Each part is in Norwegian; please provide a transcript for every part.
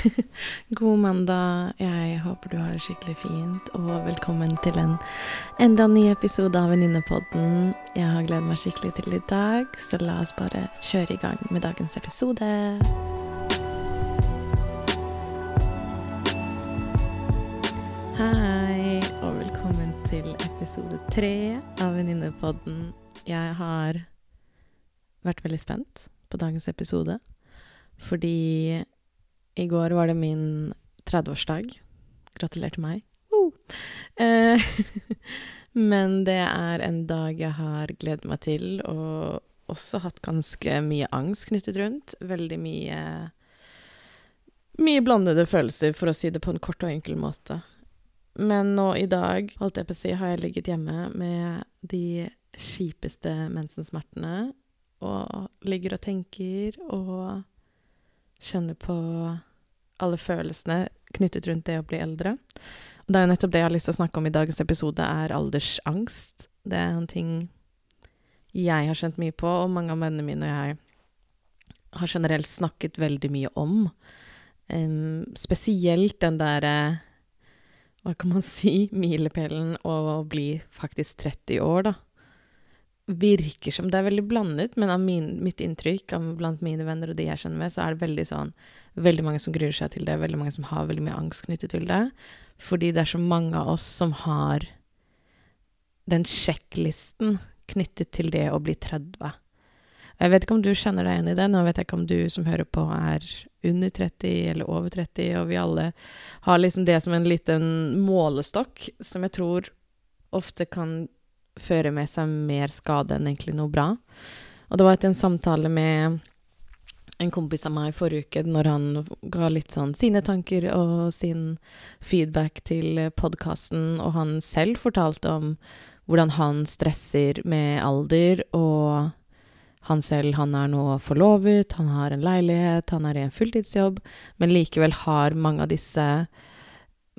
God mandag. Jeg håper du har det skikkelig fint, og velkommen til en enda ny episode av Venninnepodden. Jeg har gledet meg skikkelig til i dag, så la oss bare kjøre i gang med dagens episode. Hei, og velkommen til episode tre av Venninnepodden. Jeg har vært veldig spent på dagens episode, fordi i går var det min 30-årsdag. Gratulerer til meg. Uh. Men det er en dag jeg har gledet meg til, og også hatt ganske mye angst knyttet rundt. Veldig mye Mye blandede følelser, for å si det på en kort og enkel måte. Men nå i dag, holdt jeg på å si, har jeg ligget hjemme med de kjipeste mensensmertene, og ligger og tenker og kjenner på alle følelsene knyttet rundt det å bli eldre. Og det er jo nettopp det jeg har lyst til å snakke om i dagens episode, er aldersangst. Det er en ting jeg har kjent mye på, og mange av vennene mine og jeg har generelt snakket veldig mye om. Um, spesielt den derre Hva kan man si? Milepælen å bli faktisk 30 år, da virker som Det er veldig blandet, men av min, mitt inntrykk av blant mine venner og de jeg kjenner med, så er det veldig sånn Veldig mange som gruer seg til det, veldig mange som har veldig mye angst knyttet til det. Fordi det er så mange av oss som har den sjekklisten knyttet til det å bli 30. Jeg vet ikke om du kjenner deg igjen i det. Nå vet jeg ikke om du som hører på, er under 30 eller over 30, og vi alle har liksom det som en liten målestokk som jeg tror ofte kan føre med seg mer skade enn egentlig noe bra. Og det var etter en samtale med en kompis av meg forrige uke, når han ga litt sånn sine tanker og sin feedback til podkasten, og han selv fortalte om hvordan han stresser med alder, og han selv, han er nå forlovet, han har en leilighet, han er i en fulltidsjobb, men likevel har mange av disse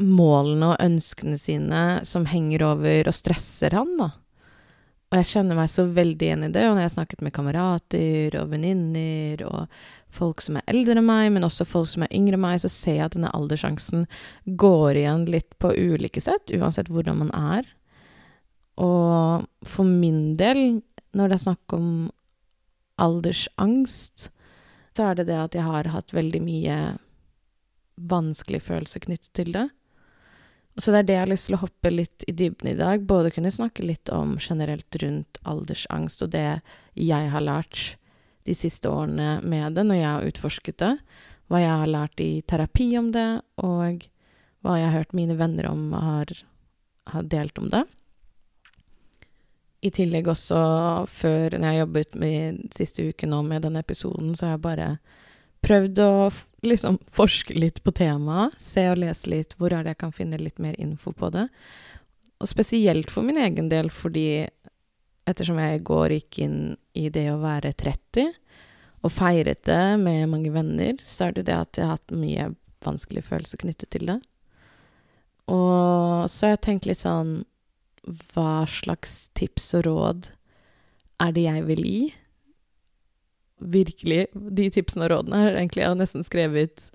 målene og ønskene sine som henger over og stresser han, da. Og jeg kjenner meg så veldig igjen i det. Og når jeg har snakket med kamerater og venninner og folk som er eldre enn meg, men også folk som er yngre enn meg, så ser jeg at denne alderssjansen går igjen litt på ulike sett, uansett hvordan man er. Og for min del, når det er snakk om aldersangst, så er det det at jeg har hatt veldig mye vanskelige følelser knyttet til det. Så det er det jeg har lyst til å hoppe litt i dybden i dag. Både kunne snakke litt om generelt rundt aldersangst og det jeg har lært de siste årene med det, når jeg har utforsket det. Hva jeg har lært i terapi om det, og hva jeg har hørt mine venner om har, har delt om det. I tillegg også før, når jeg har jobbet med siste uke nå med denne episoden, så har jeg bare prøvd å liksom forske litt på temaet. Se og lese litt hvor er det jeg kan finne litt mer info på det. Og spesielt for min egen del, fordi ettersom jeg i går gikk inn i det å være 30, og feiret det med mange venner, så er det det at jeg har hatt mye vanskelige følelser knyttet til det. Og så har jeg tenkt litt sånn Hva slags tips og råd er det jeg vil gi? Virkelig De tipsene og rådene har egentlig jeg nesten skrevet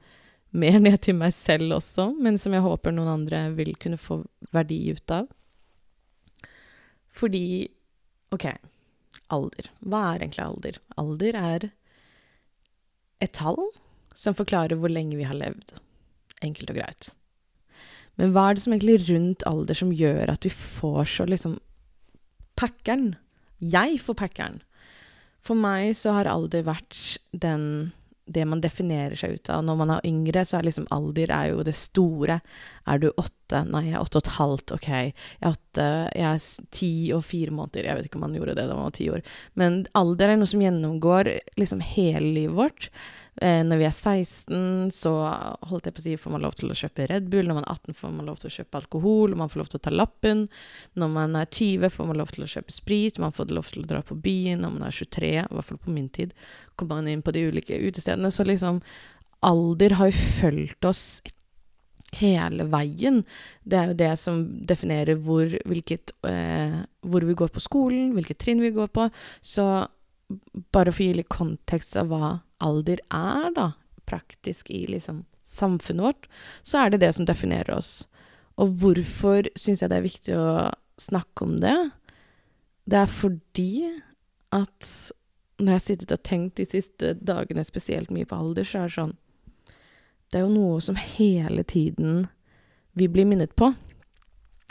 mer ned til meg selv også, men som jeg håper noen andre vil kunne få verdi ut av. Fordi OK, alder. Hva er egentlig alder? Alder er et tall som forklarer hvor lenge vi har levd. Enkelt og greit. Men hva er det som egentlig rundt alder som gjør at vi får så liksom Packeren. Jeg får packeren. For meg så har alder vært den det man definerer seg ut av. Når man er yngre, så er liksom alder er jo det store. Er du åtte? Nei, jeg er åtte og et halvt. Ok. Jeg er åtte Jeg er ti og fire måneder. Jeg vet ikke om man gjorde det da man var ti år. Men alder er noe som gjennomgår liksom hele livet vårt. Eh, når vi er 16, så holdt jeg på å si, får man lov til å kjøpe Red Bull. Når man er 18, får man lov til å kjøpe alkohol. Man får lov til å ta lappen. Når man er 20, får man lov til å kjøpe sprit. Man får lov til å dra på byen. Når man er 23, i hvert fall på min tid, kommer man inn på de ulike utestedene. Så liksom alder har jo fulgt oss hele veien. Det er jo det som definerer hvor, hvilket, eh, hvor vi går på skolen, hvilket trinn vi går på. Så bare for å gi litt kontekst av hva alder er, da, praktisk i liksom samfunnet vårt, så er det det som definerer oss. Og hvorfor syns jeg det er viktig å snakke om det? Det er fordi at når jeg har sittet og tenkt de siste dagene spesielt mye på alder, så er det sånn Det er jo noe som hele tiden vi blir minnet på.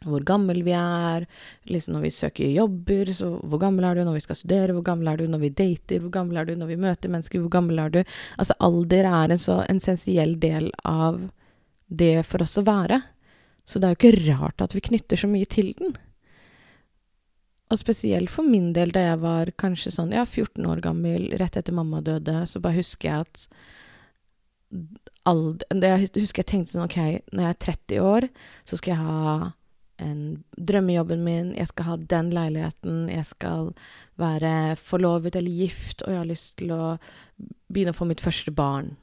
Hvor gammel vi er, liksom når vi søker jobber, så hvor gammel er du når vi skal studere, hvor gammel er du når vi dater, hvor gammel er du når vi møter mennesker, hvor gammel er du Altså alder er en så essensiell del av det for oss å være. Så det er jo ikke rart at vi knytter så mye til den. Og spesielt for min del, da jeg var kanskje sånn, ja, 14 år gammel, rett etter mamma døde, så bare husker jeg at alder, Jeg husker jeg tenkte sånn, OK, når jeg er 30 år, så skal jeg ha en drømmejobben min, jeg skal ha den leiligheten, jeg skal være forlovet eller gift, og jeg har lyst til å begynne å få mitt første barn.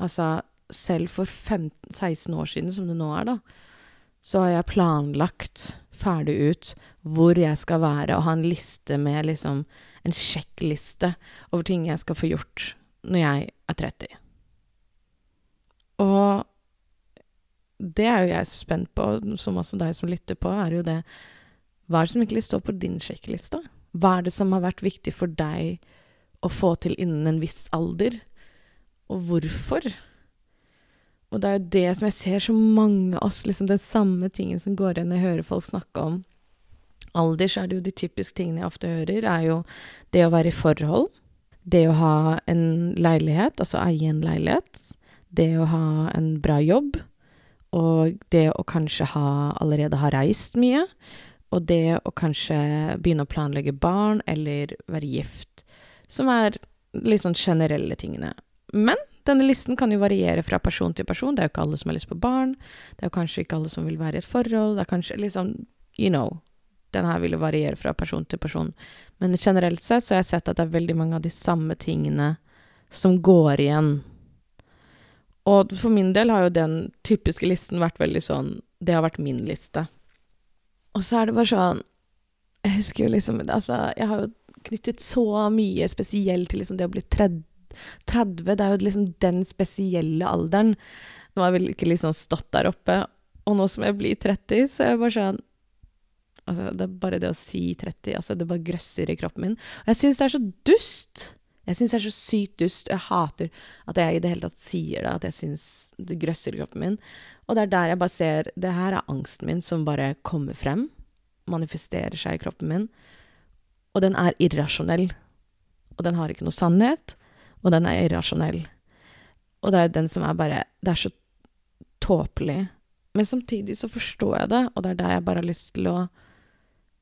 Altså, selv for 15, 16 år siden, som det nå er, da, så har jeg planlagt ferdig ut hvor jeg skal være, og ha en liste med liksom en sjekkliste over ting jeg skal få gjort når jeg er 30. Og det er jo jeg spent på, som også deg som lytter på, er jo det Hva er det som egentlig står på din sjekkeliste? Hva er det som har vært viktig for deg å få til innen en viss alder? Og hvorfor? Og det er jo det som jeg ser så mange av oss, liksom den samme tingen som går igjen når jeg hører folk snakke om alder, så er det jo de typiske tingene jeg ofte hører, er jo det å være i forhold. Det å ha en leilighet, altså eie en leilighet. Det å ha en bra jobb. Og det å kanskje ha allerede ha reist mye. Og det å kanskje begynne å planlegge barn eller være gift. Som er litt sånn generelle tingene. Men denne listen kan jo variere fra person til person. Det er jo ikke alle som har lyst på barn. Det er jo kanskje ikke alle som vil være i et forhold. Det er kanskje liksom You know. Den her vil jo variere fra person til person. Men generelt sett så har jeg sett at det er veldig mange av de samme tingene som går igjen. Og for min del har jo den typiske listen vært veldig sånn Det har vært min liste. Og så er det bare sånn Jeg husker jo liksom Altså, jeg har jo knyttet så mye spesielt til liksom det å bli 30, det er jo liksom den spesielle alderen. Nå har jeg vel ikke liksom stått der oppe. Og nå som jeg blir 30, så er jeg bare sånn Altså, det er bare det å si 30, altså, det bare grøsser i kroppen min. Og jeg syns det er så dust! Jeg syns det er så sykt dust. Jeg hater at jeg i det hele tatt sier det, at jeg syns det grøsser i kroppen min. Og det er der jeg bare ser Det her er angsten min som bare kommer frem. Manifesterer seg i kroppen min. Og den er irrasjonell. Og den har ikke noe sannhet og den er irrasjonell. Og det er den som er bare Det er så tåpelig. Men samtidig så forstår jeg det, og det er der jeg bare har lyst til å,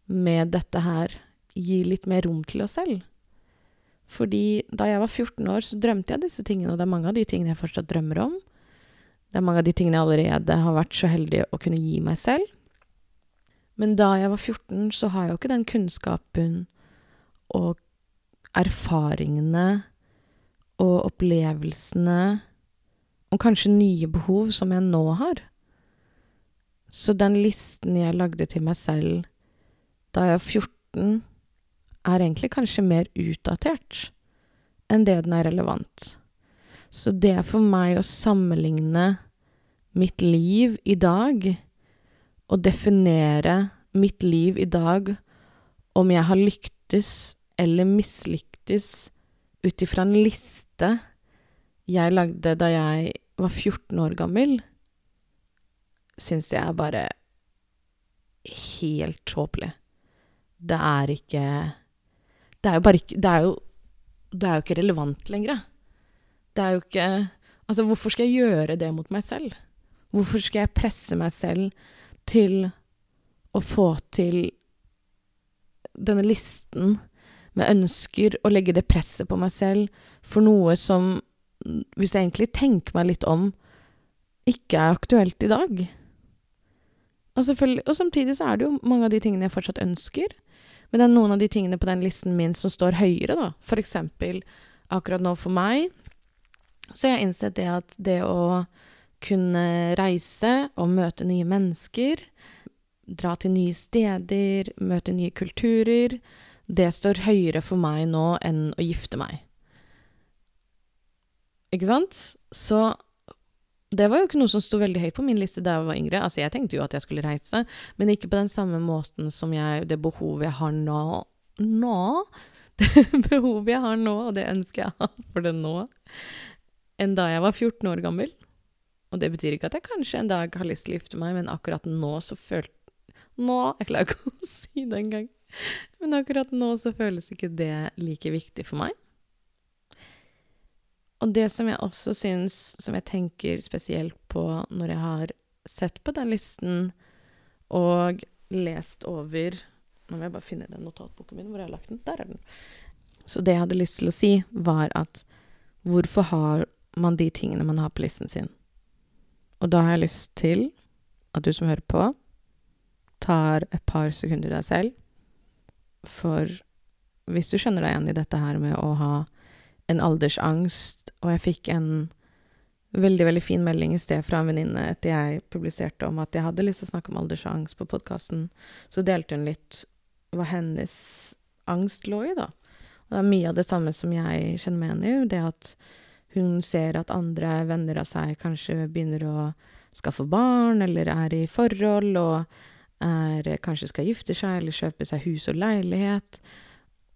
med dette her, gi litt mer rom til oss selv. Fordi da jeg var 14 år, så drømte jeg disse tingene, og det er mange av de tingene jeg fortsatt drømmer om. Det er mange av de tingene jeg allerede har vært så heldig å kunne gi meg selv. Men da jeg var 14, så har jeg jo ikke den kunnskapen og erfaringene og opplevelsene og kanskje nye behov som jeg nå har. Så den listen jeg lagde til meg selv da jeg var 14, er egentlig kanskje mer utdatert enn det den er relevant. Så det er for meg å sammenligne mitt liv i dag og definere mitt liv i dag om jeg har lyktes eller mislyktes ut ifra en liste jeg lagde da jeg var 14 år gammel, syns jeg er bare helt tåpelig. Det er ikke Det er jo bare ikke Det er jo, det er jo ikke relevant lenger. Det er jo ikke Altså, hvorfor skal jeg gjøre det mot meg selv? Hvorfor skal jeg presse meg selv til å få til denne listen med ønsker og legge det presset på meg selv for noe som, hvis jeg egentlig tenker meg litt om, ikke er aktuelt i dag. Og, og samtidig så er det jo mange av de tingene jeg fortsatt ønsker, men det er noen av de tingene på den listen min som står høyere, da. For eksempel akkurat nå for meg, så jeg har innsett det at det å kunne reise og møte nye mennesker, dra til nye steder, møte nye kulturer, det står høyere for meg nå enn å gifte meg. Ikke sant? Så Det var jo ikke noe som sto veldig høyt på min liste da jeg var yngre. Altså, jeg tenkte jo at jeg skulle reise, men ikke på den samme måten som jeg, det behovet jeg har nå. Nå? Det behovet jeg har nå, og det ønsker jeg har for det nå, enn da jeg var 14 år gammel. Og det betyr ikke at jeg kanskje en dag har lyst til å gifte meg, men akkurat nå så følte Nå Jeg klarer ikke å si det engang. Men akkurat nå så føles ikke det like viktig for meg. Og det som jeg også syns, som jeg tenker spesielt på når jeg har sett på den listen og lest over Nå må jeg bare finne den notatboken min. Hvor jeg har lagt den? Der er den. Så det jeg hadde lyst til å si, var at hvorfor har man de tingene man har på listen sin? Og da har jeg lyst til at du som hører på, tar et par sekunder deg selv. For hvis du skjønner deg igjen i dette her med å ha en aldersangst, og jeg fikk en veldig, veldig fin melding i sted fra en venninne etter jeg publiserte om at jeg hadde lyst til å snakke om aldersangst på podkasten, så delte hun litt hva hennes angst lå i, da. Og det er mye av det samme som jeg kjenner meg igjen i. Det at hun ser at andre venner av seg kanskje begynner å skaffe barn, eller er i forhold, og er, kanskje skal gifte seg, eller kjøpe seg hus og leilighet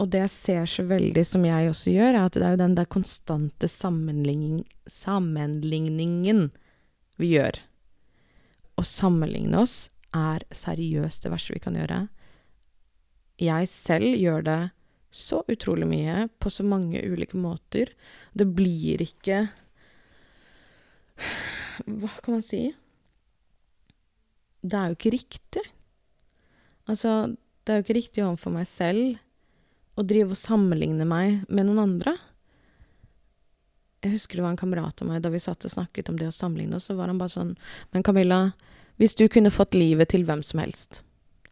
og det jeg ser så veldig, som jeg også gjør, er at det er jo den der konstante sammenligning, sammenligningen vi gjør. Å sammenligne oss er seriøst det verste vi kan gjøre. Jeg selv gjør det så utrolig mye, på så mange ulike måter. Det blir ikke Hva kan man si? Det er jo ikke riktig. Altså, det er jo ikke riktig overfor meg selv å drive og sammenligne meg med noen andre. Jeg husker det var en kamerat av meg, da vi satt og snakket om det å sammenligne oss, så var han bare sånn Men Camilla, hvis du kunne fått livet til hvem som helst,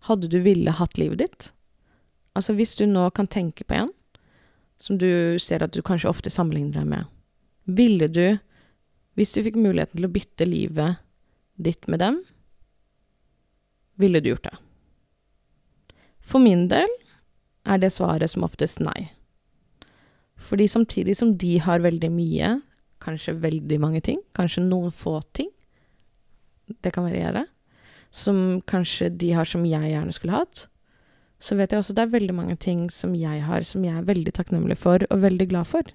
hadde du ville hatt livet ditt? Altså, hvis du nå kan tenke på en som du ser at du kanskje ofte sammenligner deg med, ville du, hvis du fikk muligheten til å bytte livet ditt med dem, ville du gjort det? For min del er det svaret som oftest nei. Fordi samtidig som de har veldig mye, kanskje veldig mange ting, kanskje noen få ting, det kan variere, som kanskje de har som jeg gjerne skulle hatt, så vet jeg også at det er veldig mange ting som jeg har som jeg er veldig takknemlig for og veldig glad for.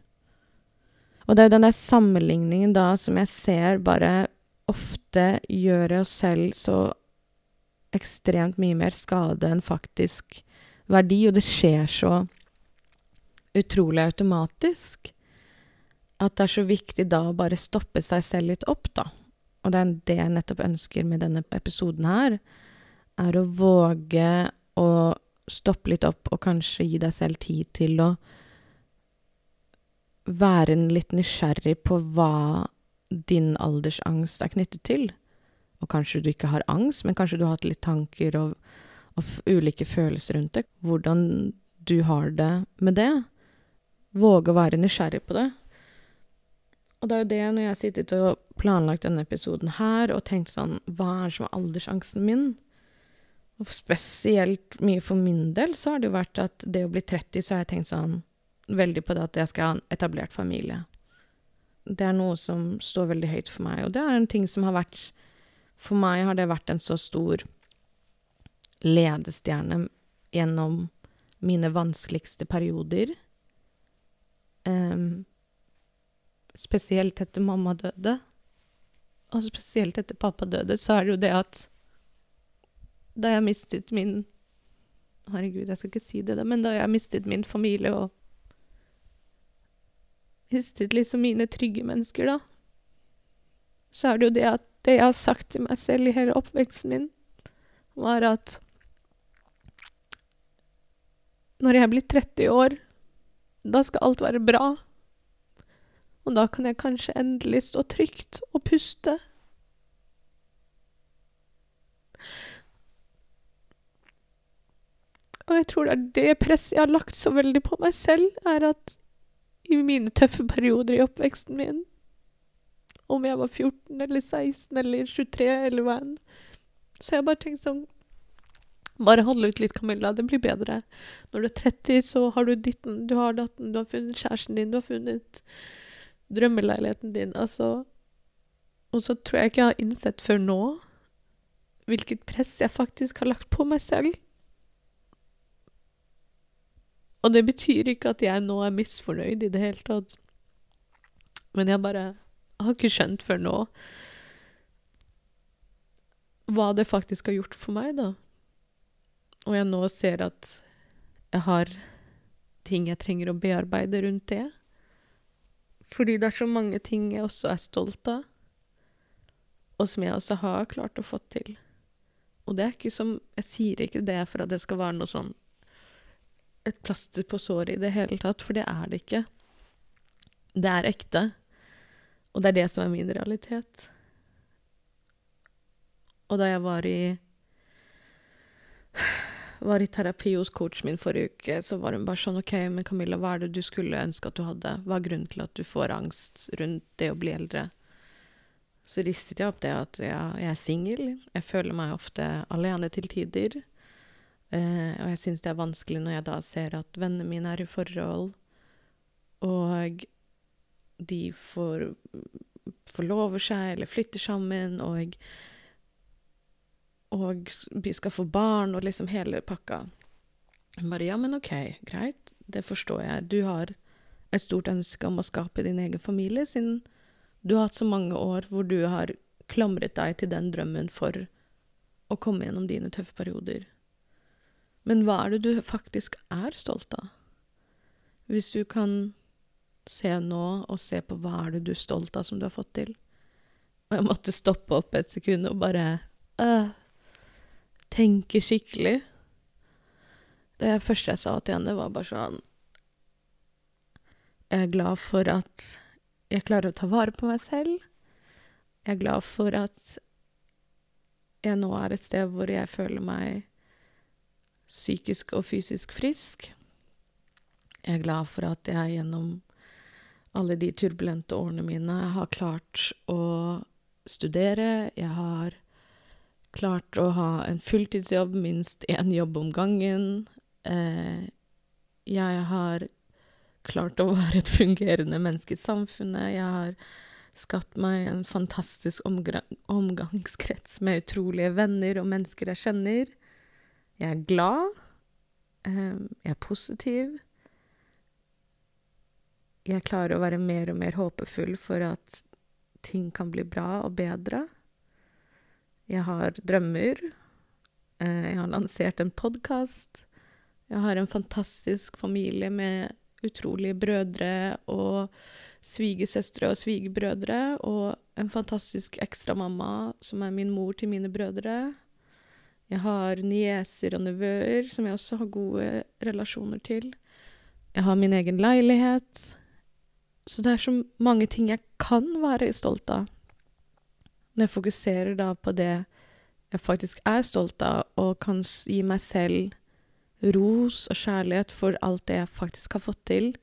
Og det er den der sammenligningen da som jeg ser bare ofte gjøre oss selv så ekstremt mye mer skade enn faktisk verdi, og det skjer så utrolig automatisk at det er så viktig da å bare stoppe seg selv litt opp, da. Og det er det jeg nettopp ønsker med denne episoden her, er å våge å stoppe litt opp og kanskje gi deg selv tid til å være litt nysgjerrig på hva din aldersangst er knyttet til. Og kanskje du ikke har angst, men kanskje du har hatt litt tanker og og ulike følelser rundt det. Hvordan du har det med det. Våge å være nysgjerrig på det. Og det er jo det når jeg har sittet og planlagt denne episoden her og tenkt sånn Hva er det som er aldersangsten min? Og spesielt mye for min del så har det jo vært at det å bli 30, så har jeg tenkt sånn veldig på det at jeg skal ha en etablert familie. Det er noe som står veldig høyt for meg, og det er en ting som har vært For meg har det vært en så stor ledestjerne gjennom mine vanskeligste perioder. Um, spesielt etter mamma døde, og spesielt etter pappa døde, så er det jo det at da jeg mistet min Herregud, jeg skal ikke si det, da, men da jeg mistet min familie og mistet liksom mine trygge mennesker, da, så er det jo det at det jeg har sagt til meg selv i hele oppveksten min, var at Når jeg blir 30 år, da skal alt være bra. Og da kan jeg kanskje endelig stå trygt og puste. Og jeg tror det er det presset jeg har lagt så veldig på meg selv, er at i mine tøffe perioder i oppveksten min, om jeg var 14 eller 16 eller 23 eller hva enn, så jeg bare tenkt sånn bare hold ut litt, Camilla. Det blir bedre. Når du er 30, så har du ditten, du har datten, du har funnet kjæresten din, du har funnet drømmeleiligheten din. Altså Og så tror jeg ikke jeg har innsett før nå hvilket press jeg faktisk har lagt på meg selv. Og det betyr ikke at jeg nå er misfornøyd i det hele tatt. Men jeg bare har ikke skjønt før nå hva det faktisk har gjort for meg, da. Og jeg nå ser at jeg har ting jeg trenger å bearbeide rundt det. Fordi det er så mange ting jeg også er stolt av, og som jeg også har klart å få til. Og det er ikke som Jeg sier ikke det for at det skal være noe sånn et plaster på såret i det hele tatt, for det er det ikke. Det er ekte, og det er det som er min realitet. Og da jeg var i var i terapi hos coachen min forrige uke, så var hun bare sånn OK, men Camilla, hva er det du skulle ønske at du hadde? Hva er grunnen til at du får angst rundt det å bli eldre? Så ristet jeg opp det at ja, jeg er singel. Jeg føler meg ofte alene til tider. Eh, og jeg syns det er vanskelig når jeg da ser at vennene mine er i forhold, og de får forlover seg eller flytter sammen, og og vi skal få barn, og liksom hele pakka. Bare ja, men OK, greit, det forstår jeg. Du har et stort ønske om å skape din egen familie, siden du har hatt så mange år hvor du har klamret deg til den drømmen for å komme gjennom dine tøffe perioder. Men hva er det du faktisk er stolt av? Hvis du kan se nå og se på hva er det du er stolt av som du har fått til. Og jeg måtte stoppe opp et sekund og bare øh, tenke skikkelig. Det første jeg sa til henne, var bare sånn Jeg er glad for at jeg klarer å ta vare på meg selv. Jeg er glad for at jeg nå er et sted hvor jeg føler meg psykisk og fysisk frisk. Jeg er glad for at jeg gjennom alle de turbulente årene mine har klart å studere. Jeg har klart å ha en fulltidsjobb, minst én jobb om gangen. Eh, jeg har klart å være et fungerende menneske i samfunnet. Jeg har skapt meg en fantastisk omgangskrets med utrolige venner og mennesker jeg kjenner. Jeg er glad. Eh, jeg er positiv. Jeg klarer å være mer og mer håpefull for at ting kan bli bra og bedre. Jeg har drømmer. Eh, jeg har lansert en podkast. Jeg har en fantastisk familie med utrolige brødre og svigersøstre og svigerbrødre, og en fantastisk ekstramamma som er min mor til mine brødre. Jeg har nieser og nevøer som jeg også har gode relasjoner til. Jeg har min egen leilighet. Så det er så mange ting jeg kan være stolt av. Når jeg fokuserer da på det jeg faktisk er stolt av, og kan gi meg selv ros og kjærlighet for alt det jeg faktisk har fått til,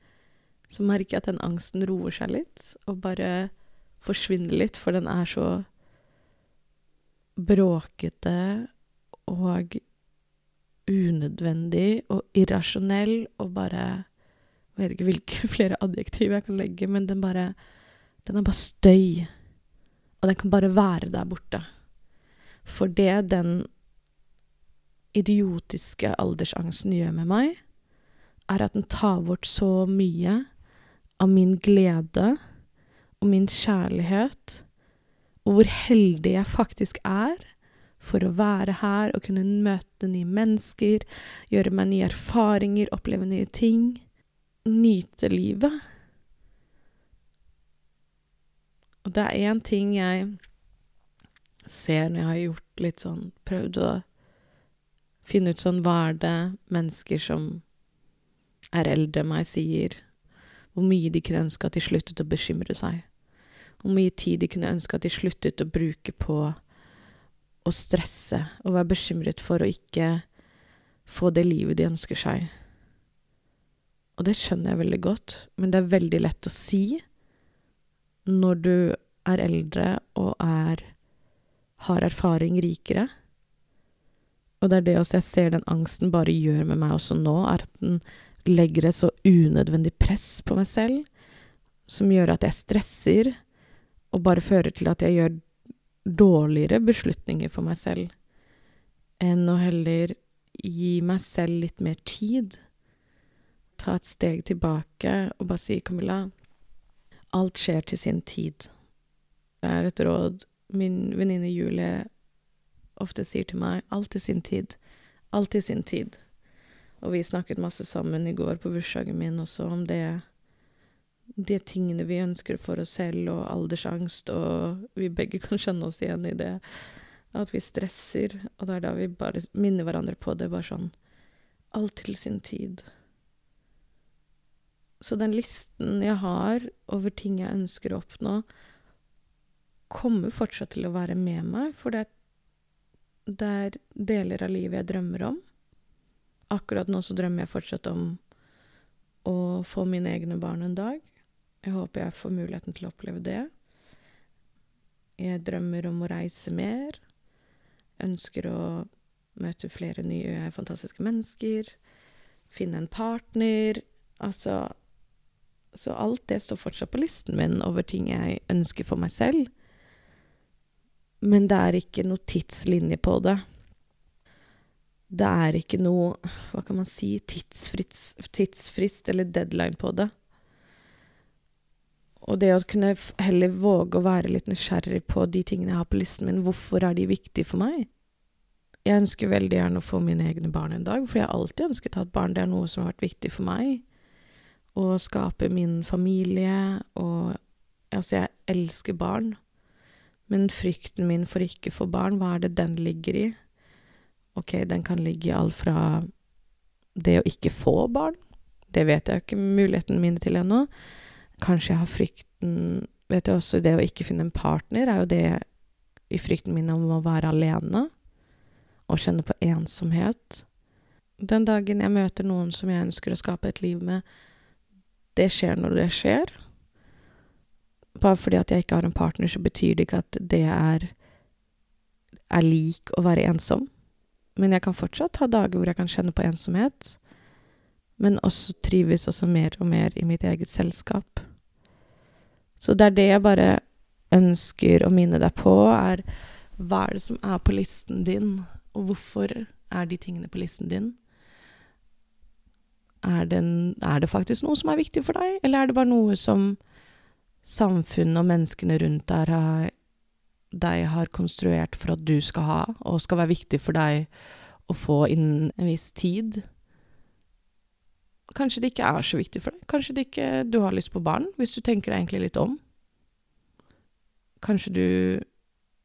så merker jeg at den angsten roer seg litt, og bare forsvinner litt, for den er så bråkete og unødvendig og irrasjonell og bare Jeg vet ikke hvilke flere adjektiv jeg kan legge, men den bare Den er bare støy. Og den kan bare være der borte. For det den idiotiske aldersangsten gjør med meg, er at den tar bort så mye av min glede og min kjærlighet, og hvor heldig jeg faktisk er for å være her og kunne møte nye mennesker, gjøre meg nye erfaringer, oppleve nye ting, nyte livet. Og det er én ting jeg ser når jeg har gjort litt sånn Prøvd å finne ut sånn Hva er det mennesker som er eldre enn meg, sier? Hvor mye de kunne ønske at de sluttet å bekymre seg. Hvor mye tid de kunne ønske at de sluttet å bruke på å stresse og være bekymret for å ikke få det livet de ønsker seg. Og det skjønner jeg veldig godt, men det er veldig lett å si når du er eldre og er har erfaring rikere. Og det er det også jeg ser den angsten bare gjør med meg også nå, er at den legger et så unødvendig press på meg selv, som gjør at jeg stresser, og bare fører til at jeg gjør dårligere beslutninger for meg selv enn å heller gi meg selv litt mer tid. Ta et steg tilbake og bare si, Camilla, alt skjer til sin tid. Det er et råd min venninne Julie ofte sier til meg. Alt til sin tid. Alt til sin tid. Og vi snakket masse sammen i går på bursdagen min også om det De tingene vi ønsker for oss selv, og aldersangst, og vi begge kan skjønne oss igjen i det. At vi stresser, og det er da vi bare minner hverandre på det. Bare sånn Alt til sin tid. Så den listen jeg har over ting jeg ønsker å oppnå, kommer fortsatt til å være med meg, for det, er deler av livet jeg drømmer om. Akkurat nå så drømmer jeg fortsatt om å få mine egne barn en dag. Jeg håper jeg får muligheten til å oppleve det. Jeg drømmer om å reise mer. Ønsker å møte flere nye fantastiske mennesker. Finne en partner. Altså Så alt det står fortsatt på listen min over ting jeg ønsker for meg selv. Men det er ikke noe tidslinje på det. Det er ikke noe, hva kan man si, tidsfrist, tidsfrist eller deadline på det. Og det å kunne heller våge å være litt nysgjerrig på de tingene jeg har på listen min, hvorfor er de viktige for meg? Jeg ønsker veldig gjerne å få mine egne barn en dag, for jeg har alltid ønsket å ha et barn. Det er noe som har vært viktig for meg. Å skape min familie, og Altså, jeg elsker barn. Men frykten min for ikke å få barn, hva er det den ligger i? Ok, den kan ligge i alt fra det å ikke få barn, det vet jeg ikke mulighetene mine til ennå. Kanskje jeg har frykten Vet jeg også, det å ikke finne en partner er jo det i frykten min om å være alene og kjenne på ensomhet. Den dagen jeg møter noen som jeg ønsker å skape et liv med, det skjer når det skjer. Bare fordi at jeg ikke har en partner, så betyr det ikke at det er, er lik å være ensom. Men jeg kan fortsatt ha dager hvor jeg kan kjenne på ensomhet. Men også trives også mer og mer i mitt eget selskap. Så det er det jeg bare ønsker å minne deg på, er hva er det som er på listen din, og hvorfor er de tingene på listen din? Er det, er det faktisk noe som er viktig for deg, eller er det bare noe som samfunnet og menneskene rundt der har, deg har konstruert for at du skal ha, og skal være viktig for deg å få innen en viss tid. Kanskje det ikke er så viktig for deg. Kanskje det ikke du har lyst på barn, hvis du tenker deg egentlig litt om. Kanskje du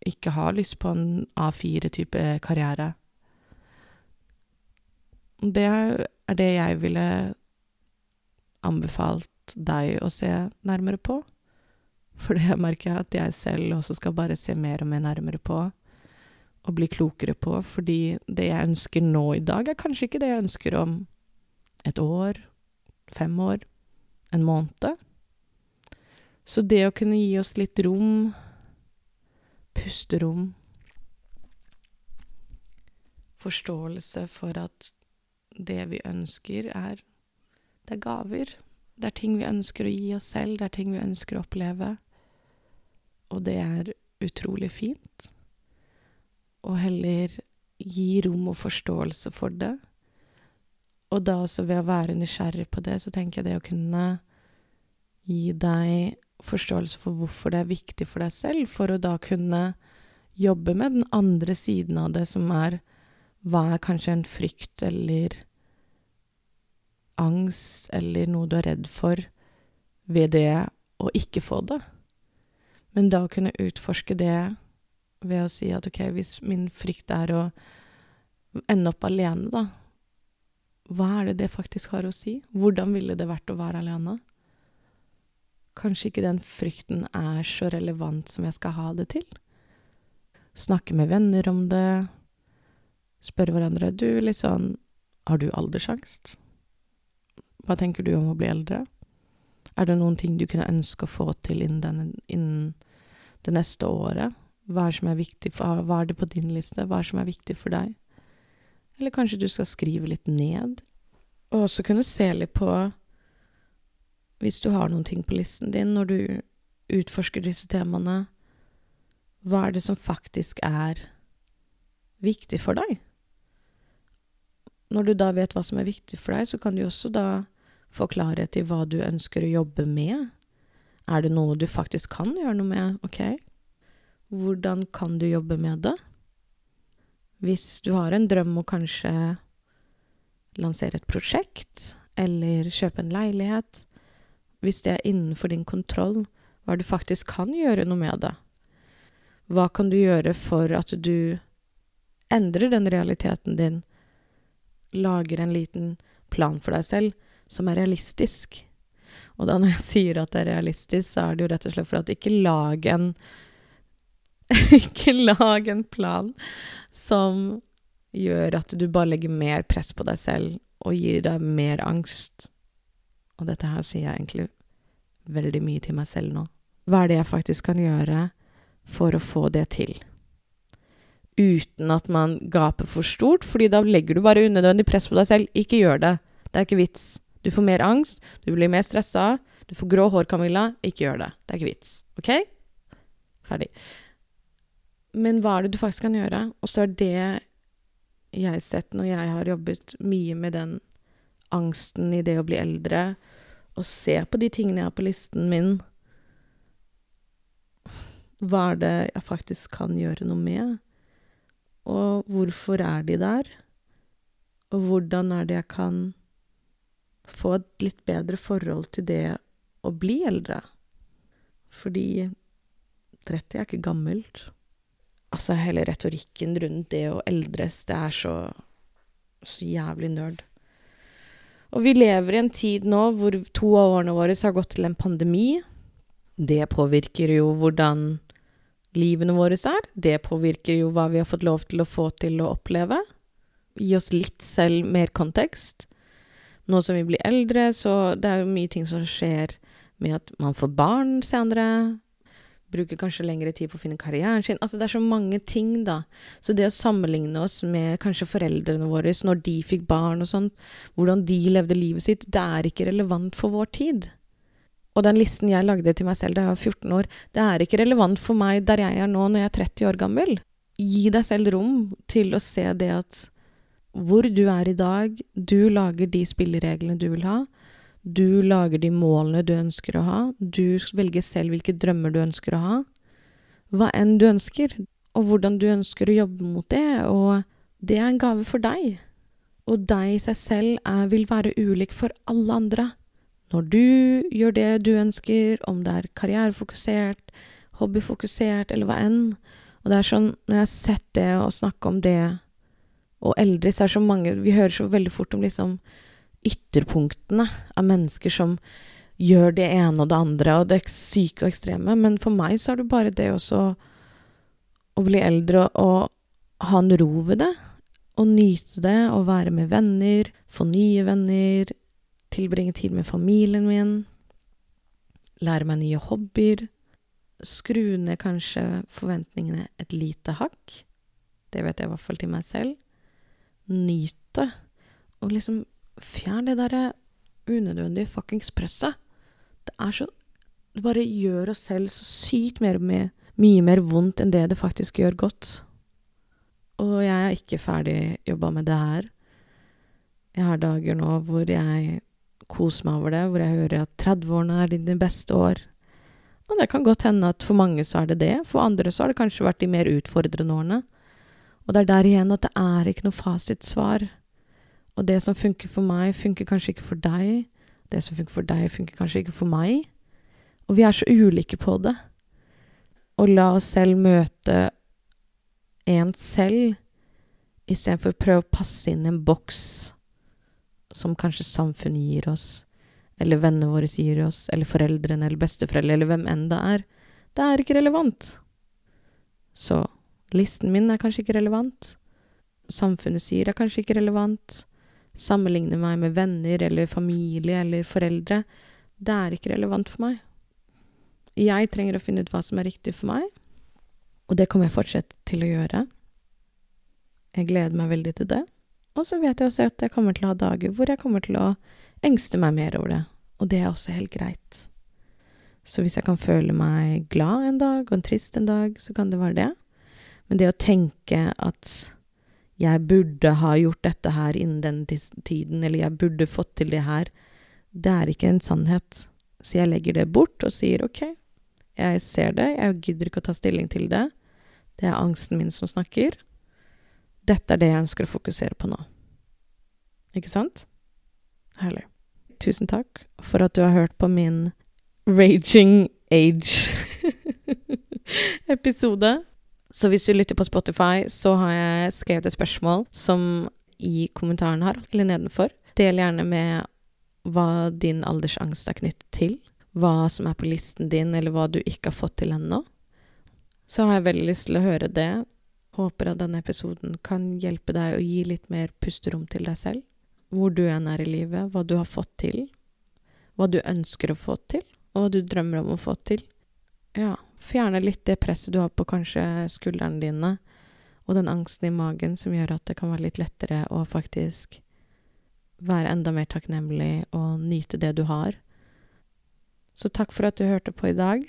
ikke har lyst på en A4-type karriere. Det er det jeg ville anbefalt deg å se nærmere på. For det merker jeg at jeg selv også skal bare se mer og mer nærmere på, og bli klokere på, fordi det jeg ønsker nå i dag, er kanskje ikke det jeg ønsker om et år, fem år, en måned. Så det å kunne gi oss litt rom, pusterom, forståelse for at det vi ønsker, er Det er gaver. Det er ting vi ønsker å gi oss selv, det er ting vi ønsker å oppleve og det er utrolig fint. Og heller gi rom og forståelse for det. Og da også ved å være nysgjerrig på det, så tenker jeg det å kunne gi deg forståelse for hvorfor det er viktig for deg selv, for å da kunne jobbe med den andre siden av det, som er hva er kanskje en frykt eller angst eller noe du er redd for ved det å ikke få det. Men da å kunne utforske det ved å si at ok, hvis min frykt er å ende opp alene, da, hva er det det faktisk har å si? Hvordan ville det vært å være alene? Kanskje ikke den frykten er så relevant som jeg skal ha det til? Snakke med venner om det, spørre hverandre du, litt sånn, har du aldersangst? Hva tenker du om å bli eldre? Er det noen ting du kunne ønske å få til innen, den, innen det neste året? Hva er, er for, hva er det på din liste? Hva er det som er viktig for deg? Eller kanskje du skal skrive litt ned? Og også kunne se litt på Hvis du har noen ting på listen din når du utforsker disse temaene, hva er det som faktisk er viktig for deg? Når du da vet hva som er viktig for deg, så kan du også da få klarhet i hva du ønsker å jobbe med. Er det noe du faktisk kan gjøre noe med? Ok, hvordan kan du jobbe med det? Hvis du har en drøm å kanskje lansere et prosjekt, eller kjøpe en leilighet, hvis det er innenfor din kontroll, hva du faktisk kan gjøre noe med det? Hva kan du gjøre for at du endrer den realiteten din? Lager en liten plan for deg selv som er realistisk. Og da når jeg sier at det er realistisk, så er det jo rett og slett for at ikke lag en Ikke lag en plan som gjør at du bare legger mer press på deg selv og gir deg mer angst. Og dette her sier jeg egentlig veldig mye til meg selv nå. Hva er det jeg faktisk kan gjøre for å få det til? Uten at man gaper for stort, fordi da legger du bare unødvendig press på deg selv. Ikke gjør det. Det er ikke vits. Du får mer angst, du blir mer stressa, du får grå hår, Camilla. Ikke gjør det. Det er ikke vits. OK? Ferdig. Men hva er det du faktisk kan gjøre? Og så er det jeg har sett når jeg har jobbet mye med den angsten i det å bli eldre, og se på de tingene jeg har på listen min Hva er det jeg faktisk kan gjøre noe med? Og hvorfor er de der? Og hvordan er det jeg kan få et litt bedre forhold til det å bli eldre? Fordi 30 er ikke gammelt. Altså, hele retorikken rundt det å eldres, det er så så jævlig nerd. Og vi lever i en tid nå hvor to av årene våre har gått til en pandemi. Det påvirker jo hvordan livene våre er. Det påvirker jo hva vi har fått lov til å få til å oppleve. Gi oss litt selv mer kontekst. Nå som vi blir eldre, så det er jo mye ting som skjer med at man får barn senere bruker kanskje lengre tid på å finne karrieren sin. Altså, det er så mange ting, da. Så det å sammenligne oss med kanskje foreldrene våre når de fikk barn og sånn, hvordan de levde livet sitt, det er ikke relevant for vår tid. Og den listen jeg lagde til meg selv da jeg var 14 år, det er ikke relevant for meg der jeg er nå når jeg er 30 år gammel. Gi deg selv rom til å se det at hvor du er i dag, du lager de spillereglene du vil ha. Du lager de målene du ønsker å ha. Du velger selv hvilke drømmer du ønsker å ha. Hva enn du ønsker, og hvordan du ønsker å jobbe mot det, og det er en gave for deg. Og deg i seg selv er, vil være ulik for alle andre. Når du gjør det du ønsker, om det er karrierefokusert, hobbyfokusert eller hva enn, og det er sånn, når jeg har sett det og snakke om det, og eldre, så er det så mange Vi hører så veldig fort om liksom ytterpunktene av mennesker som gjør det ene og det andre, og det syke og ekstreme. Men for meg så er det bare det også å bli eldre og ha en ro ved det. Og nyte det, og være med venner, få nye venner, tilbringe tid med familien min, lære meg nye hobbyer. Skru ned kanskje forventningene et lite hakk. Det vet jeg i hvert fall til meg selv. Nyte. Og liksom Fjern det derre unødvendige fuckings presset. Det er så Det bare gjør oss selv så sykt mer med mye mer vondt enn det det faktisk gjør godt. Og jeg er ikke ferdig jobba med det her. Jeg har dager nå hvor jeg koser meg over det, hvor jeg hører at 30-årene er dine beste år. Og det kan godt hende at for mange så er det det, for andre så har det kanskje vært de mer utfordrende årene. Og det er der igjen at det er ikke noe fasitsvar. Og det som funker for meg, funker kanskje ikke for deg. Det som funker for deg, funker kanskje ikke for meg. Og vi er så ulike på det. Å la oss selv møte en selv, istedenfor å prøve å passe inn i en boks som kanskje samfunnet gir oss, eller vennene våre gir oss, eller foreldrene eller besteforeldre, eller hvem enn det er. Det er ikke relevant. Så listen min er kanskje ikke relevant. Samfunnet sier er kanskje ikke relevant sammenligne meg med venner eller familie eller foreldre, det er ikke relevant for meg. Jeg trenger å finne ut hva som er riktig for meg, og det kommer jeg fortsatt til å gjøre. Jeg gleder meg veldig til det. Og så vet jeg også at jeg kommer til å ha dager hvor jeg kommer til å engste meg mer over det, og det er også helt greit. Så hvis jeg kan føle meg glad en dag og en trist en dag, så kan det være det. Men det å tenke at jeg burde ha gjort dette her innen den tiden, eller jeg burde fått til det her, det er ikke en sannhet. Så jeg legger det bort og sier OK, jeg ser det, jeg gidder ikke å ta stilling til det. Det er angsten min som snakker. Dette er det jeg ønsker å fokusere på nå. Ikke sant? Herlig. Tusen takk for at du har hørt på min Raging Age-episode. Så hvis du lytter på Spotify, så har jeg skrevet et spørsmål som i kommentaren her, eller nedenfor. Del gjerne med hva din aldersangst er knyttet til. Hva som er på listen din, eller hva du ikke har fått til ennå. Så har jeg veldig lyst til å høre det. Håper at denne episoden kan hjelpe deg å gi litt mer pusterom til deg selv. Hvor du enn er i livet, hva du har fått til. Hva du ønsker å få til, og hva du drømmer om å få til. Ja, fjerne litt det presset du har på kanskje skuldrene dine, og den angsten i magen som gjør at det kan være litt lettere å faktisk være enda mer takknemlig og nyte det du har. Så takk for at du hørte på i dag.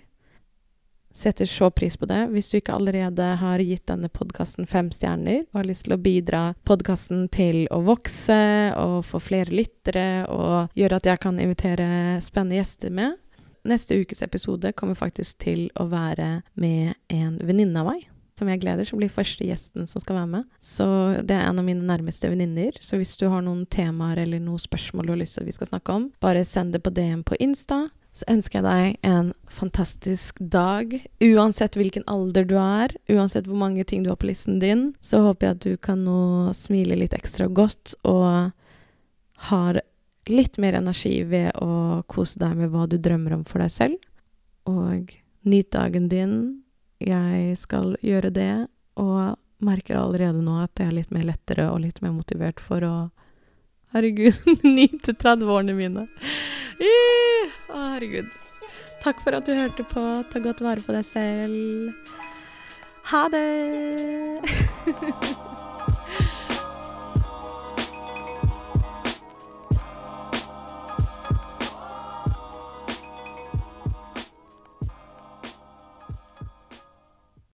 Setter så pris på det. Hvis du ikke allerede har gitt denne podkasten fem stjerner og har lyst til å bidra podkasten til å vokse og få flere lyttere og gjøre at jeg kan invitere spennende gjester med, Neste ukes episode kommer faktisk til å være med en venninne av meg. Som jeg gleder, som blir første gjesten som skal være med. Så det er en av mine nærmeste venninner. Så hvis du har noen temaer eller noen spørsmål du har lyst til at vi skal snakke om, bare send det på DM på Insta. Så ønsker jeg deg en fantastisk dag. Uansett hvilken alder du er, uansett hvor mange ting du har på listen din, så håper jeg at du kan nå smile litt ekstra godt og har litt mer energi ved å kose deg med hva du drømmer om for deg selv. Og nyt dagen din. Jeg skal gjøre det, og merker allerede nå at det er litt mer lettere og litt mer motivert for å Herregud, 9-30-årene mine. Å, herregud. Takk for at du hørte på. Ta godt vare på deg selv. Ha det!